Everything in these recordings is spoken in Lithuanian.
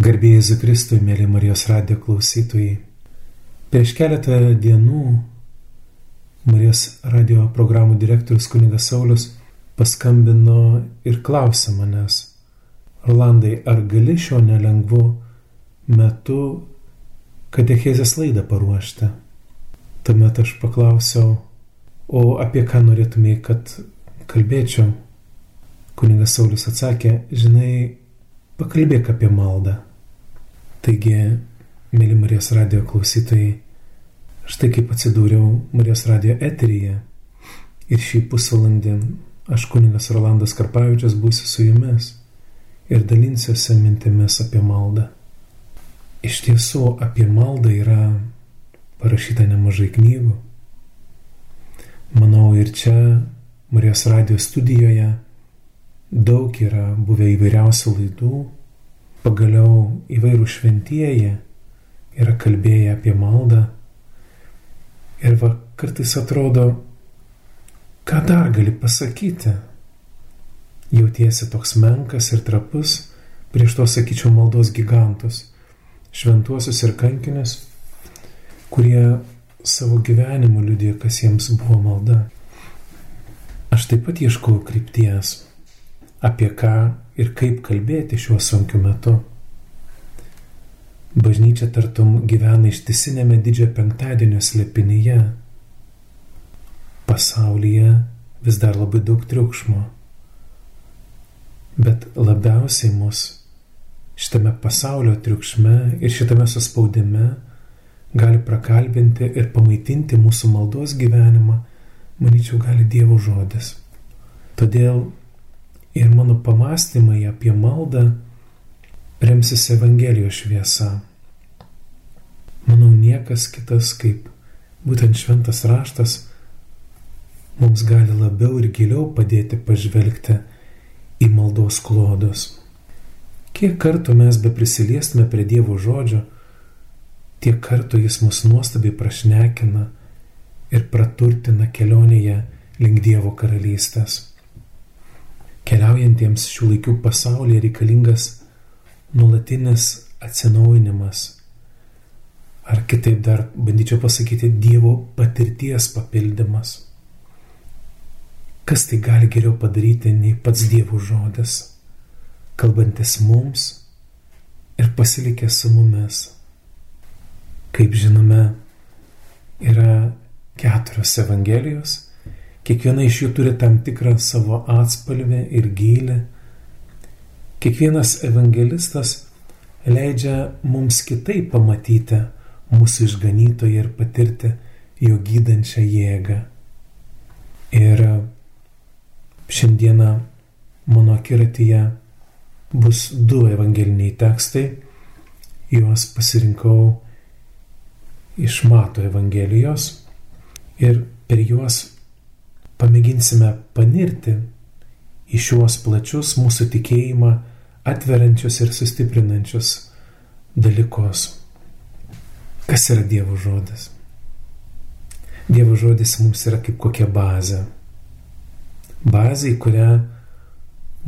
Garbėjai Zikristui, mėly Marijos radijo klausytojai. Prieš keletą dienų Marijos radio programų direktorius kunigas Saulis paskambino ir klausė manęs, Rolandai, ar gali šio nelengvu metu katechezės laidą paruošti? Tuomet aš paklausiau, o apie ką norėtumėjai, kad kalbėčiau? Kunigas Saulis atsakė, žinai, pakalbėk apie maldą. Taigi, mėly Marijos radio klausytojai, štai kaip atsidūriau Marijos radio eteryje ir šį pusvalandį aš kuningas Rolandas Karpavičius būsiu su jumis ir dalinsiuosi mintimis apie maldą. Iš tiesų, apie maldą yra parašyta nemažai knygų. Manau, ir čia Marijos radio studijoje daug yra buvę įvairiausių laidų Pagaliau įvairių šventieji yra kalbėję apie maldą. Ir va, kartais atrodo, ką dar gali pasakyti. Jautiesi toks menkas ir trapus prieš to, sakyčiau, maldos gigantus, šventuosius ir kankinius, kurie savo gyvenimu liudė, kas jiems buvo malda. Aš taip pat ieškau krypties, apie ką ir kaip kalbėti šiuo sunkiu metu. Bažnyčia tartum gyvena ištisinėme didžiojo penktadienio slepinyje. Pasaulyje vis dar labai daug triukšmo. Bet labiausiai mus šitame pasaulio triukšme ir šitame suspaudime gali prakalbinti ir pamaitinti mūsų maldos gyvenimą, manyčiau, gali Dievo žodis. Todėl ir mano pamastymai apie maldą remsis Evangelijos šviesa. Manau, niekas kitas kaip būtent šventas raštas mums gali labiau ir giliau padėti pažvelgti į maldos klodus. Kiek kartų mes be prisiliestume prie Dievo žodžio, tiek kartų jis mus nuostabiai prašnekina ir praturtina kelionėje link Dievo karalystės. Keliaujantiems šių laikų pasaulyje reikalingas nuolatinis atsinaujinimas. Ar kitaip dar bandyčiau pasakyti Dievo patirties papildymas. Kas tai gali geriau padaryti nei pats Dievo žodis, kalbantis mums ir pasilikęs su mumis. Kaip žinome, yra keturios Evangelijos Kiekviena iš jų turi tam tikrą savo atspalvį ir gylį. Kiekvienas evangelistas leidžia mums kitaip pamatyti mūsų išganytoją ir patirti jo gydančią jėgą. Ir šiandieną mano akiratyje bus du evangeliniai tekstai. Juos pasirinkau iš Mato Evangelijos ir per juos pamėginsime panirti į šiuos plačius mūsų tikėjimą atveriančius ir sustiprinančius dalykus. Kas yra Dievo žodis? Dievo žodis mums yra kaip kokia bazė. Bazė, į kurią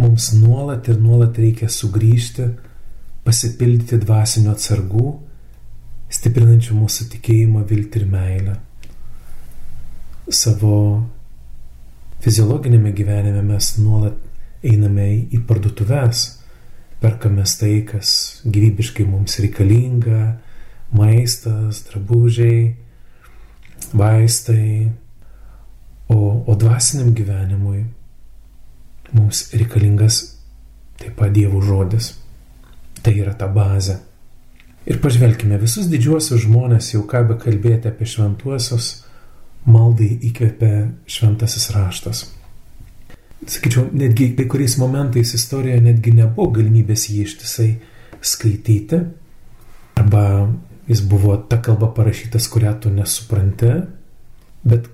mums nuolat ir nuolat reikia sugrįžti, pasipildyti dvasinio atsargų, stiprinančių mūsų tikėjimą, viltį ir meilę. Savo Fiziologinėme gyvenime mes nuolat einame į parduotuves, perkame tai, kas gyvybiškai mums reikalinga - maistas, drabužiai, vaistai. O, o dvasiniam gyvenimui mums reikalingas taip pat Dievo žodis. Tai yra ta bazė. Ir pažvelkime, visus didžiuosius žmonės jau ką be kalbėti apie šventuosius maldai įkvepia šventasis raštas. Sakyčiau, netgi kai kuriais momentais istorijoje netgi nebuvo galimybės jį ištisai skaityti, arba jis buvo ta kalba parašytas, kurią tu nesupranti, bet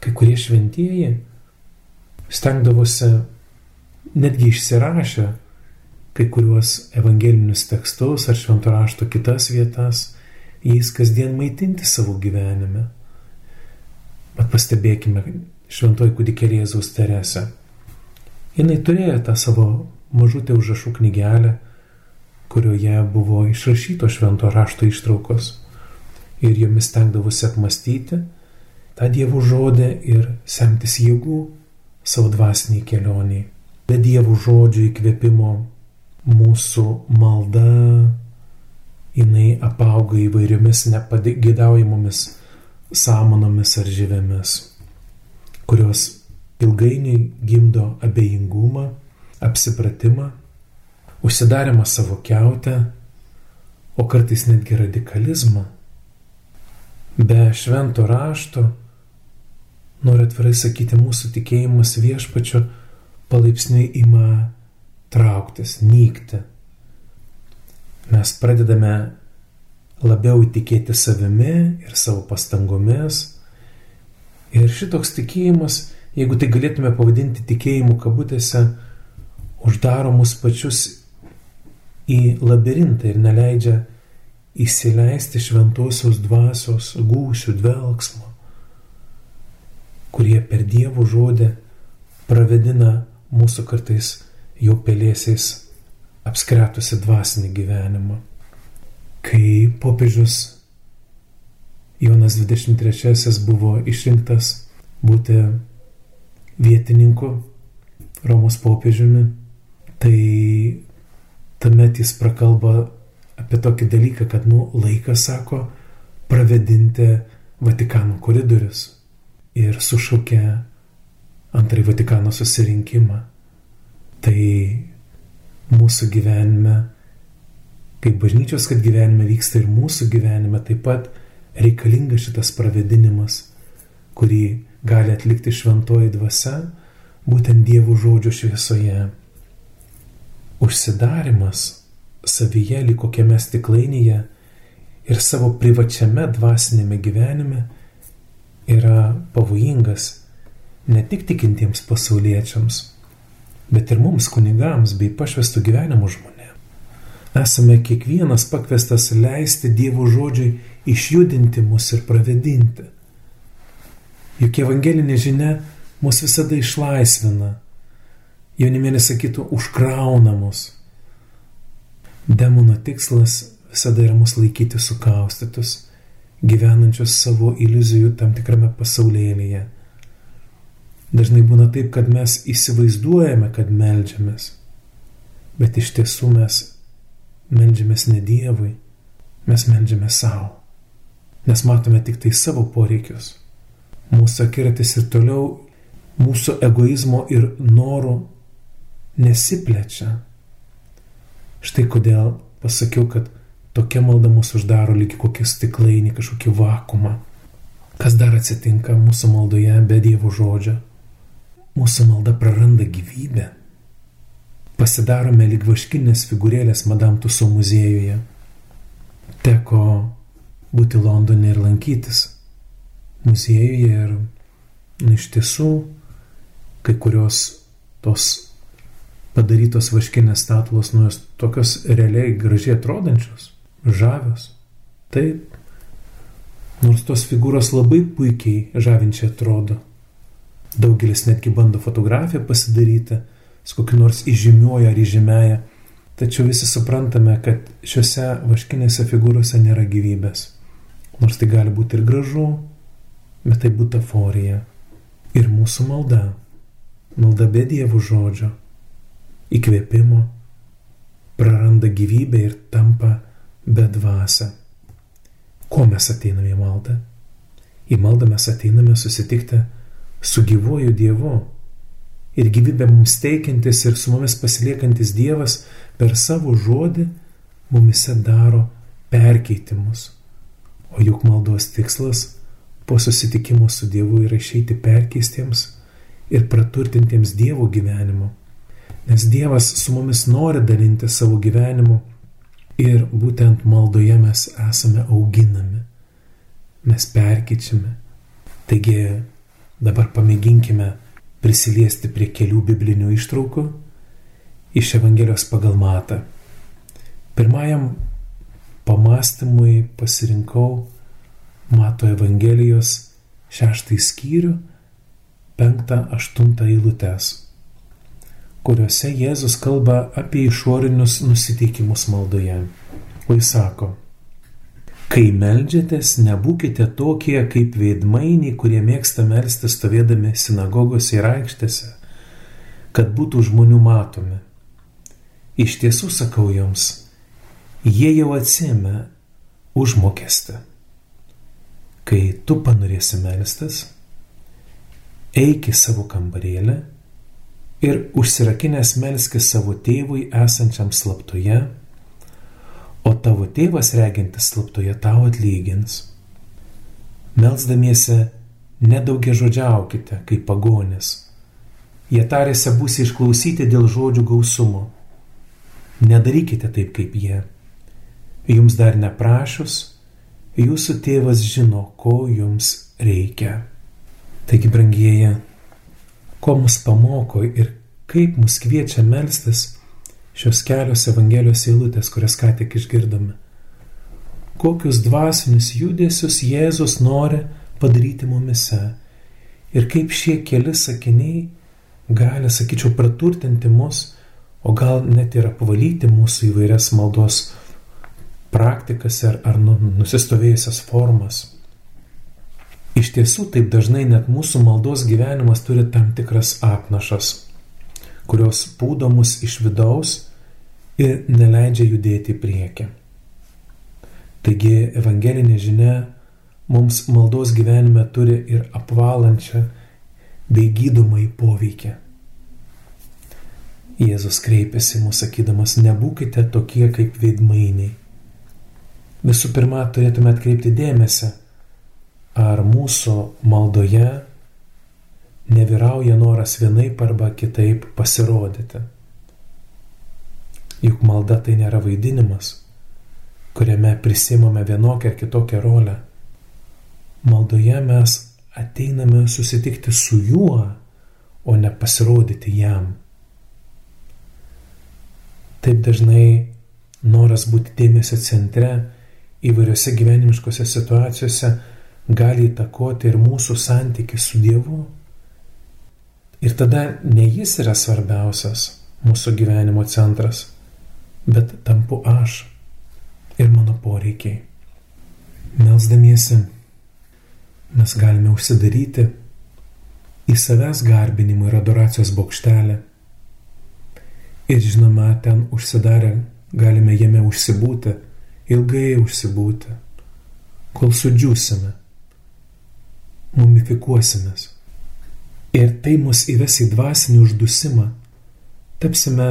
kai kurie šventieji stengdavosi netgi išsirašę kai kuriuos evangelinius tekstus ar švento rašto kitas vietas, jais kasdien maitinti savo gyvenime. Bet pastebėkime, šventoji kūdikėlė Jėzaus Terese. Jis turėjo tą savo mažutę užrašų knygelę, kurioje buvo išrašyto švento rašto ištraukos. Ir jomis stengdavusi apmastyti tą Dievo žodį ir semtis jėgų savo dvasiniai kelioniai. Be Dievo žodžio įkvėpimo mūsų malda, jinai apauga įvairiomis nepagėdaujamomis sąmonomis ar žyvėmis, kurios ilgainiui gimdo abejingumą, apsipratimą, užsidarimą savo keutę, o kartais netgi radikalizmą. Be švento rašto, noriu atvirai sakyti, mūsų tikėjimas viešpačiu palaipsniui ima trauktis, nykti. Mes pradedame labiau įtikėti savimi ir savo pastangomis. Ir šitoks tikėjimas, jeigu tai galėtume pavadinti tikėjimu kabutėse, uždaro mus pačius į labirintą ir neleidžia įsileisti šventosios dvasios gūšių dvelgsmo, kurie per dievų žodį pravedina mūsų kartais jau pelėsiais apskretusi dvasinį gyvenimą. Kai popiežius Jonas 23 buvo išrinktas būti vietininku Romos popiežiumi, tai tuomet jis prakalba apie tokį dalyką, kad, nu, laikas, sako, pravedinti Vatikano koridorius ir sušaukė antrąjį Vatikano susirinkimą. Tai mūsų gyvenime, kaip bažnyčios, kad gyvenime vyksta ir mūsų gyvenime, taip pat reikalingas šitas pravedinimas, kurį gali atlikti šventoji dvasia, būtent Dievo žodžio šviesoje. Užsidarimas savyje lyg kokiame stiklainyje ir savo privačiame dvasinėme gyvenime yra pavojingas ne tik tikintiems pasauliečiams, bet ir mums kunigams bei pašvestų gyvenimų žmonėms. Esame kiekvienas pakvestas leisti Dievo žodžiui išjudinti mus ir pravedinti. Juk evangelinė žinia mus visada išlaisvina. Jaunimėlis sakytų, užkrauna mus. Demono tikslas visada yra mus laikyti sukaustytus, gyvenančius savo iliuzijų tam tikrame pasaulėlyje. Dažnai būna taip, kad mes įsivaizduojame, kad melžiamės, bet iš tiesų mes melžiamės ne Dievui, mes melžiamės savo, nes matome tik tai savo poreikius mūsų akiratis ir toliau mūsų egoizmo ir norų nesiplečia. Štai kodėl pasakiau, kad tokia malda mūsų uždaro lygi kokį stiklainį, kažkokį vakumą. Kas dar atsitinka mūsų maldoje be Dievo žodžio? Mūsų malda praranda gyvybę. Pasidarome lyg vaškinės figūrėlės Madame Tuso muziejuje. Teko būti Londone ir lankytis muziejuje ir na, iš tiesų kai kurios tos padarytos vaškinės statulos, nu jos tokios realiai gražiai atrodančios, žavios. Taip, nors tos figūros labai puikiai žavinčiai atrodo. Daugelis netgi bando fotografiją pasidaryti su kokiu nors įžymiuoju ar įžymėja, tačiau visi suprantame, kad šiuose vaškinėse figūrose nėra gyvybės. Nors tai gali būti ir gražu, bet tai butaforija. Ir mūsų malda, malda be dievų žodžio, įkvėpimo, praranda gyvybę ir tampa bedvasa. Ko mes ateiname į maldą? Į maldą mes ateiname susitikti su gyvuoju Dievu. Ir gyvybę mums teikiantis ir su mumis pasiliekantis Dievas per savo žodį mumise daro perkeitimus. O juk maldos tikslas po susitikimo su Dievu yra išeiti perkeistiems ir praturtintiems Dievo gyvenimu. Nes Dievas su mumis nori dalinti savo gyvenimu ir būtent maldoje mes esame auginami, mes perkyčiame. Taigi dabar pamėginkime prisiliesti prie kelių biblinių ištraukų iš Evangelijos pagal matą. Pirmajam pamastymui pasirinkau Mato Evangelijos šeštąjį skyrių, penktą, aštuntą eilutės, kuriuose Jėzus kalba apie išorinius nusiteikimus maldoje. O jis sako, kai melžiatės, nebūkite tokie kaip veidmainiai, kurie mėgsta melsti stovėdami sinagogose ir aikštėse, kad būtų žmonių matomi. Iš tiesų sakau jums, jie jau atsėmė užmokestį. Kai tu panorėsi melstis, eik į savo kambarėlę ir užsirakinęs melskis savo tėvui esančiam slaptoje, o tavo tėvas regintis slaptoje tau atlygins. Melsdamiesi nedaugia žodžiaukite, kaip pagonis. Jie tarėse būsi išklausyti dėl žodžių gausumo. Nedarykite taip kaip jie. Jums dar neprašus, jūsų tėvas žino, ko jums reikia. Taigi, brangieji, ko mus pamoko ir kaip mus kviečia melstis šios kelios Evangelijos eilutės, kurias ką tik išgirdome. Kokius dvasinius judesius Jėzus nori padaryti mumise ir kaip šie keli sakiniai gali, sakyčiau, praturtinti mus, o gal net ir apvalyti mūsų įvairias maldos praktikas ar, ar nu, nusistovėjusias formas. Iš tiesų, taip dažnai net mūsų maldos gyvenimas turi tam tikras apnašas, kurios pūdo mus iš vidaus ir neleidžia judėti į priekį. Taigi evangelinė žinia mums maldos gyvenime turi ir apvalančią bei gydomąjį poveikį. Jėzus kreipėsi mūsų sakydamas, nebūkite tokie kaip veidmainiai. Visų pirma, turėtume atkreipti dėmesį, ar mūsų maldoje nevyrauja noras vienaip arba kitaip pasirodyti. Juk malda tai nėra vaidinimas, kuriame prisimame vienokią ar kitokią rolę. Maldoje mes ateiname susitikti su juo, o ne pasirodyti jam. Taip dažnai noras būti dėmesio centre įvairiose gyvenimiškose situacijose gali įtakoti ir mūsų santykių su Dievu. Ir tada ne jis yra svarbiausias mūsų gyvenimo centras, bet tampu aš ir mano poreikiai. Melsdamiesi mes galime užsidaryti į savęs garbinimo ir adoracijos bokštelę. Ir žinoma, ten užsidarę galime jame užsibūti, ilgai užsibūti, kol sudžiūsime mumifikuosimės. Ir tai mus įves į dvasinį uždusimą. Tapsime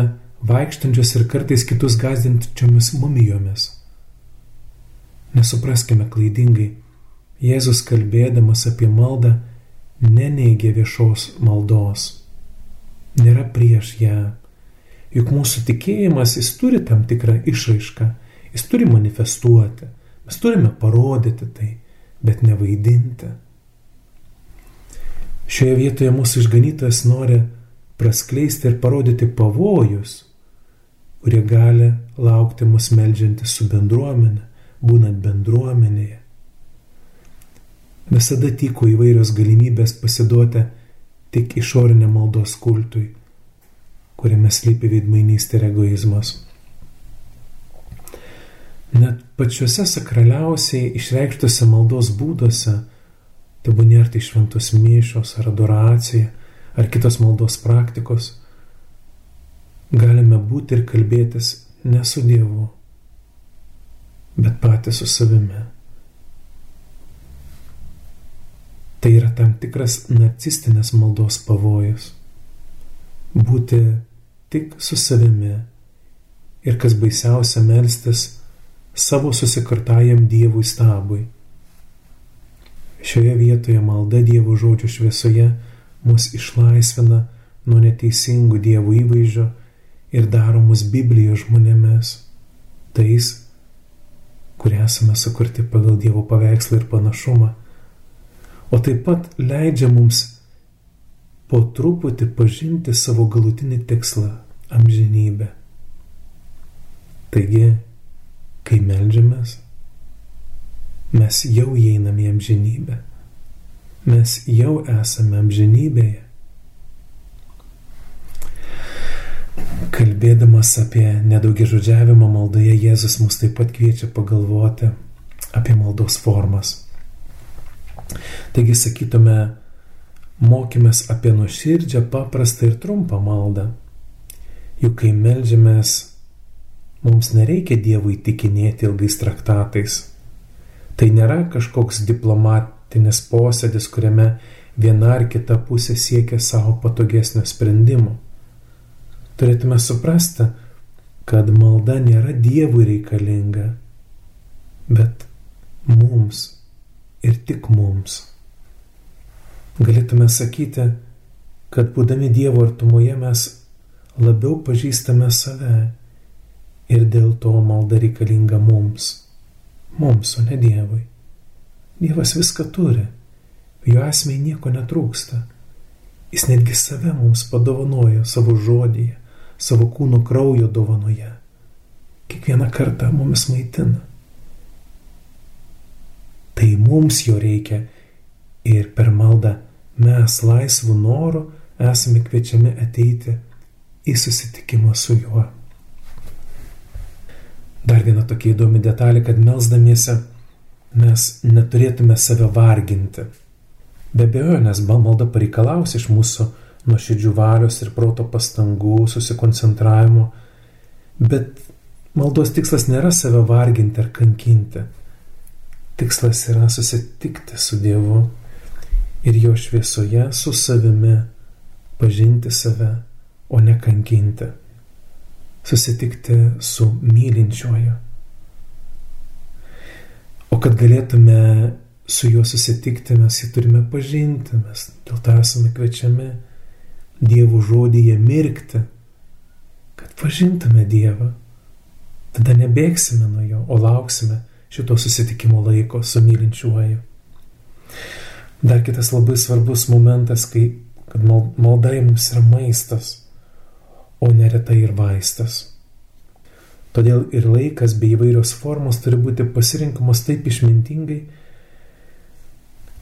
vaikštančios ir kartais kitus gazdinčiomis mumijomis. Nesupraskime klaidingai, Jėzus kalbėdamas apie maldą neneigia viešos maldos. Nėra prieš ją. Juk mūsų tikėjimas jis turi tam tikrą išraišką, jis turi manifestuoti. Mes turime parodyti tai, bet nevaidinti. Šioje vietoje mūsų išganytojas nori praskleisti ir parodyti pavojus, kurie gali laukti mus melžiantis su bendruomenė, būnant bendruomenėje. Visada tyko įvairios galimybės pasiduoti tik išorinė maldos kultui, kuriame slypi veidmainystė ir egoizmas. Net pačiuose sakraliausiai išreikštuose maldos būduose tebūnė ar tai šventos mišios, ar adoracija, ar kitos maldos praktikos, galime būti ir kalbėtis ne su Dievu, bet patys su savimi. Tai yra tam tikras narcistinės maldos pavojus. Būti tik su savimi ir kas baisiausia melstis savo susikartajam Dievui stabui Šioje vietoje malda Dievo žodžio šviesoje mus išlaisvina nuo neteisingų Dievo įvaizdžio ir daro mus Biblijos žmonėmis, tais, kurie esame sukurti pagal Dievo paveikslą ir panašumą, o taip pat leidžia mums po truputį pažinti savo galutinį tikslą - amžinybę. Taigi, kai melžiamės, mes jau įeiname į amžinybę. Mes jau esame amžinybėje. Kalbėdamas apie nedaugia žodžiavimą maldoje, Jėzus mus taip pat kviečia pagalvoti apie maldos formas. Taigi sakytume, mokymės apie nuoširdžią, paprastą ir trumpą maldą. Juk kai melžiamės, mums nereikia Dievui įtikinėti ilgais traktatais. Tai nėra kažkoks diplomatinis posėdis, kuriame viena ar kita pusė siekia savo patogesnio sprendimo. Turėtume suprasti, kad malda nėra Dievui reikalinga, bet mums ir tik mums. Galėtume sakyti, kad būdami Dievo artumoje mes labiau pažįstame save ir dėl to malda reikalinga mums. Mums, o ne Dievui. Dievas viską turi, jo asmeniai nieko netrūksta. Jis netgi save mums padovanojo savo žodyje, savo kūno kraujo dovanoje. Kiekvieną kartą mumis maitina. Tai mums jo reikia ir per maldą mes laisvų norų esame kviečiami ateiti į susitikimą su juo. Dar viena tokia įdomi detalė, kad melzdamiesi mes neturėtume save varginti. Be abejo, nes malda pareikalaus iš mūsų nuoširdžių valios ir proto pastangų, susikoncentravimo, bet maldos tikslas nėra save varginti ar kankinti. Tikslas yra susitikti su Dievu ir jo šviesoje su savimi pažinti save, o ne kankinti susitikti su mylinčiuoju. O kad galėtume su juo susitikti, mes jį turime pažinti, mes dėl to esame kviečiami Dievo žodyje mirkti, kad pažintume Dievą. Tada nebėgsime nuo jo, o lauksime šito susitikimo laiko su mylinčiuoju. Dar kitas labai svarbus momentas, kai kad malda mums yra maistas o neretai ir vaistas. Todėl ir laikas bei įvairios formos turi būti pasirinkamos taip išmintingai,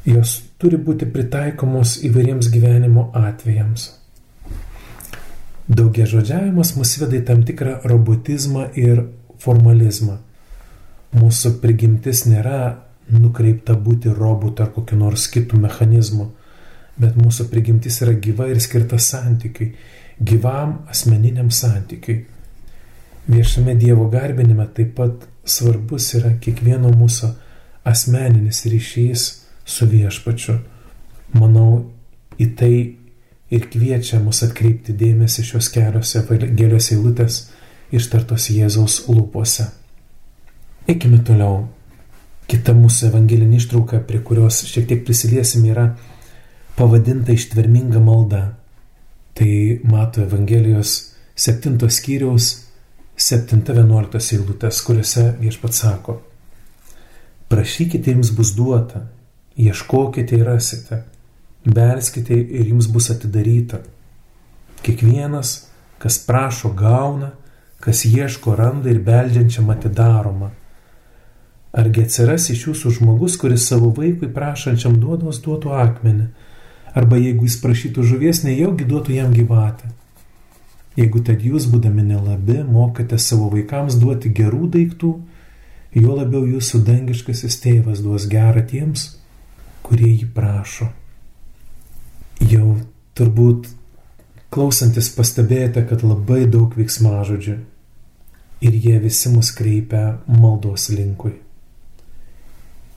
jos turi būti pritaikomos įvairiems gyvenimo atvejams. Daugia žodžiavimas mus veda į tam tikrą robotizmą ir formalizmą. Mūsų prigimtis nėra nukreipta būti robotu ar kokiu nors kitų mechanizmu, bet mūsų prigimtis yra gyva ir skirta santykiui gyvam asmeniniam santykiui. Viešame Dievo garbinime taip pat svarbus yra kiekvieno mūsų asmeninis ryšys su viešpačiu. Manau, į tai ir kviečia mus atkreipti dėmesį šios kelios evangelijos eilutės ištartos Jėzaus lūpose. Eikime toliau. Kita mūsų evangelinė ištrauka, prie kurios šiek tiek prisiliesim, yra pavadinta ištverminga malda. Tai mato Evangelijos 7 skyriaus 7-11 eilutės, kuriuose viešpats sako, prašykite jums bus duota, ieškokite ir rasite, belskite ir jums bus atidaryta. Kiekvienas, kas prašo, gauna, kas ieško, randa ir beldžiančiam atidaroma. Argi atsiras iš jūsų žmogus, kuris savo vaikui prašančiam duodos duotų akmenį, arba jeigu jis prašytų žuvies, nejaugi duotų jam gyvatę. Jeigu tad jūs, būdami nelabi, mokate savo vaikams duoti gerų daiktų, juo labiau jūsų dangiškasis tėvas duos gerą tiems, kurie jį prašo. Jau turbūt klausantis pastebėjote, kad labai daug veiksmažodžių ir jie visi mus kreipia maldos linkui.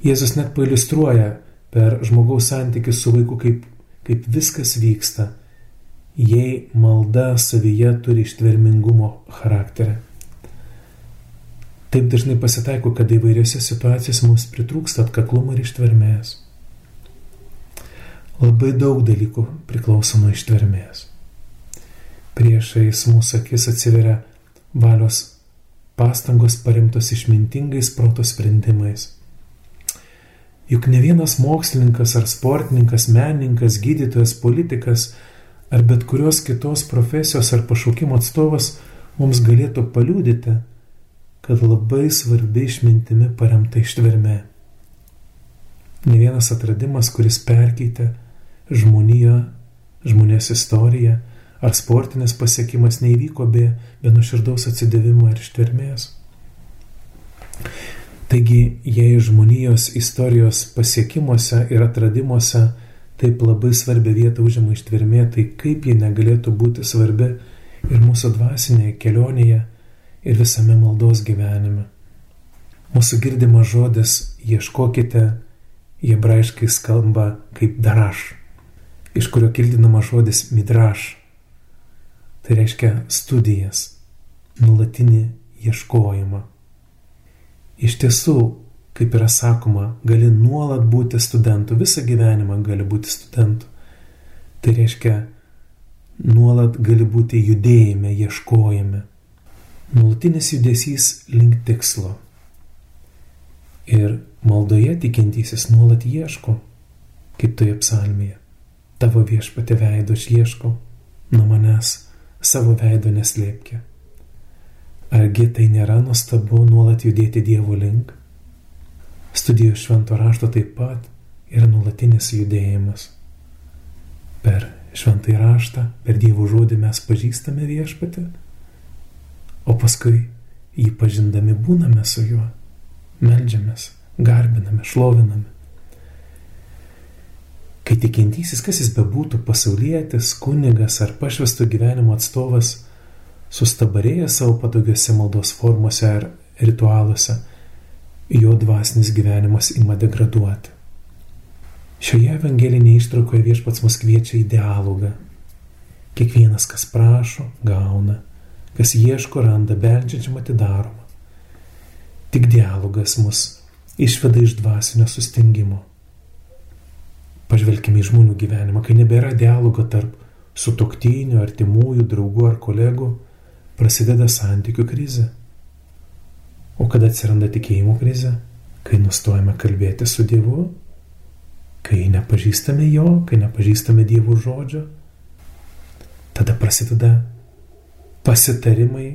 Jėzus net pailustruoja per žmogaus santykių su vaiku kaip kaip viskas vyksta, jei malda savyje turi ištvermingumo charakterį. Taip dažnai pasitaiko, kad įvairiose situacijose mums pritrūksta atkaklumo ir ištvermės. Labai daug dalykų priklauso nuo ištvermės. Priešais mūsų akis atsiveria valios pastangos paremtos išmintingais proto sprendimais. Juk ne vienas mokslininkas ar sportininkas, menininkas, gydytojas, politikas ar bet kurios kitos profesijos ar pašaukimo atstovas mums galėtų paliūdyti, kad labai svarbi išmintimi paremta ištverme. Ne vienas atradimas, kuris perkeitė žmoniją, žmonės istoriją ar sportinis pasiekimas neįvyko be, be nuširdaus atsidavimo ir ištvermės. Taigi, jei žmonijos istorijos pasiekimuose ir atradimuose taip labai svarbią vietą užima ištvermė, tai kaip ji negalėtų būti svarbi ir mūsų dvasinėje kelionėje ir visame maldos gyvenime. Mūsų girdimas žodis ieškokite, hebrajiškai skamba kaip daraš, iš kurio kildinamas žodis midraš. Tai reiškia studijas, nulatinį ieškojimą. Iš tiesų, kaip yra sakoma, gali nuolat būti studentu, visą gyvenimą gali būti studentu. Tai reiškia, nuolat gali būti judėjime, ieškojime. Nulatinis judesys link tikslo. Ir maldoje tikintysis nuolat ieško, kaip toje psalmėje. Tavo viešpatė veido aš ieškau, nuo manęs savo veido neslėpkia. Argi tai nėra nuostabu nuolat judėti Dievo link? Studijos švento rašto taip pat yra nuolatinis judėjimas. Per šventąjį raštą, per Dievo žodį mes pažįstame viešpatį, o paskui jį pažindami būname su juo, melžiamės, garbiname, šloviname. Kai tikintysis, kas jis bebūtų, pasaulietis, kunigas ar pašvesto gyvenimo atstovas, sustabarėję savo patogiuose maldos formuose ar ritualuose, jo dvasinis gyvenimas ima degraduoti. Šioje evangelinėje ištraukoje viešpats mus kviečia į dialogą. Kiekvienas, kas prašo, gauna, kas ieško, randa, beldžiančiam atidaroma. Tik dialogas mus išveda iš dvasinio sustingimo. Pažvelkime į žmonių gyvenimą, kai nebėra dialogo tarp sutoktinių, artimųjų, draugų ar kolegų, prasideda santykių krizė. O kada atsiranda tikėjimo krizė? Kai nustojame kalbėti su Dievu, kai nepažįstame Jo, kai nepažįstame Dievo žodžio, tada prasideda pasitarimai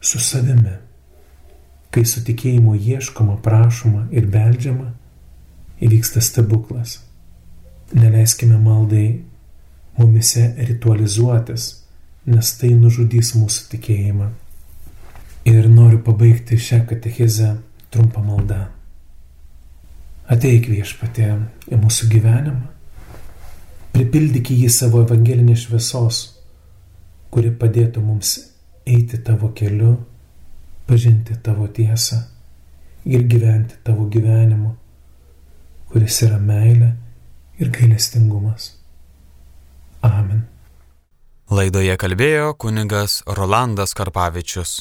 su savimi. Kai su tikėjimu ieškoma, prašoma ir beldžiama, įvyksta stebuklas. Neleiskime maldai mumise ritualizuotis nes tai nužudys mūsų tikėjimą. Ir noriu pabaigti šią katechizę trumpą maldą. Ateik viešpatė į mūsų gyvenimą, pripildyk jį savo evangelinės šviesos, kuri padėtų mums eiti tavo keliu, pažinti tavo tiesą ir gyventi tavo gyvenimu, kuris yra meilė ir gailestingumas. Amen. Laidoje kalbėjo kunigas Rolandas Karpavičius.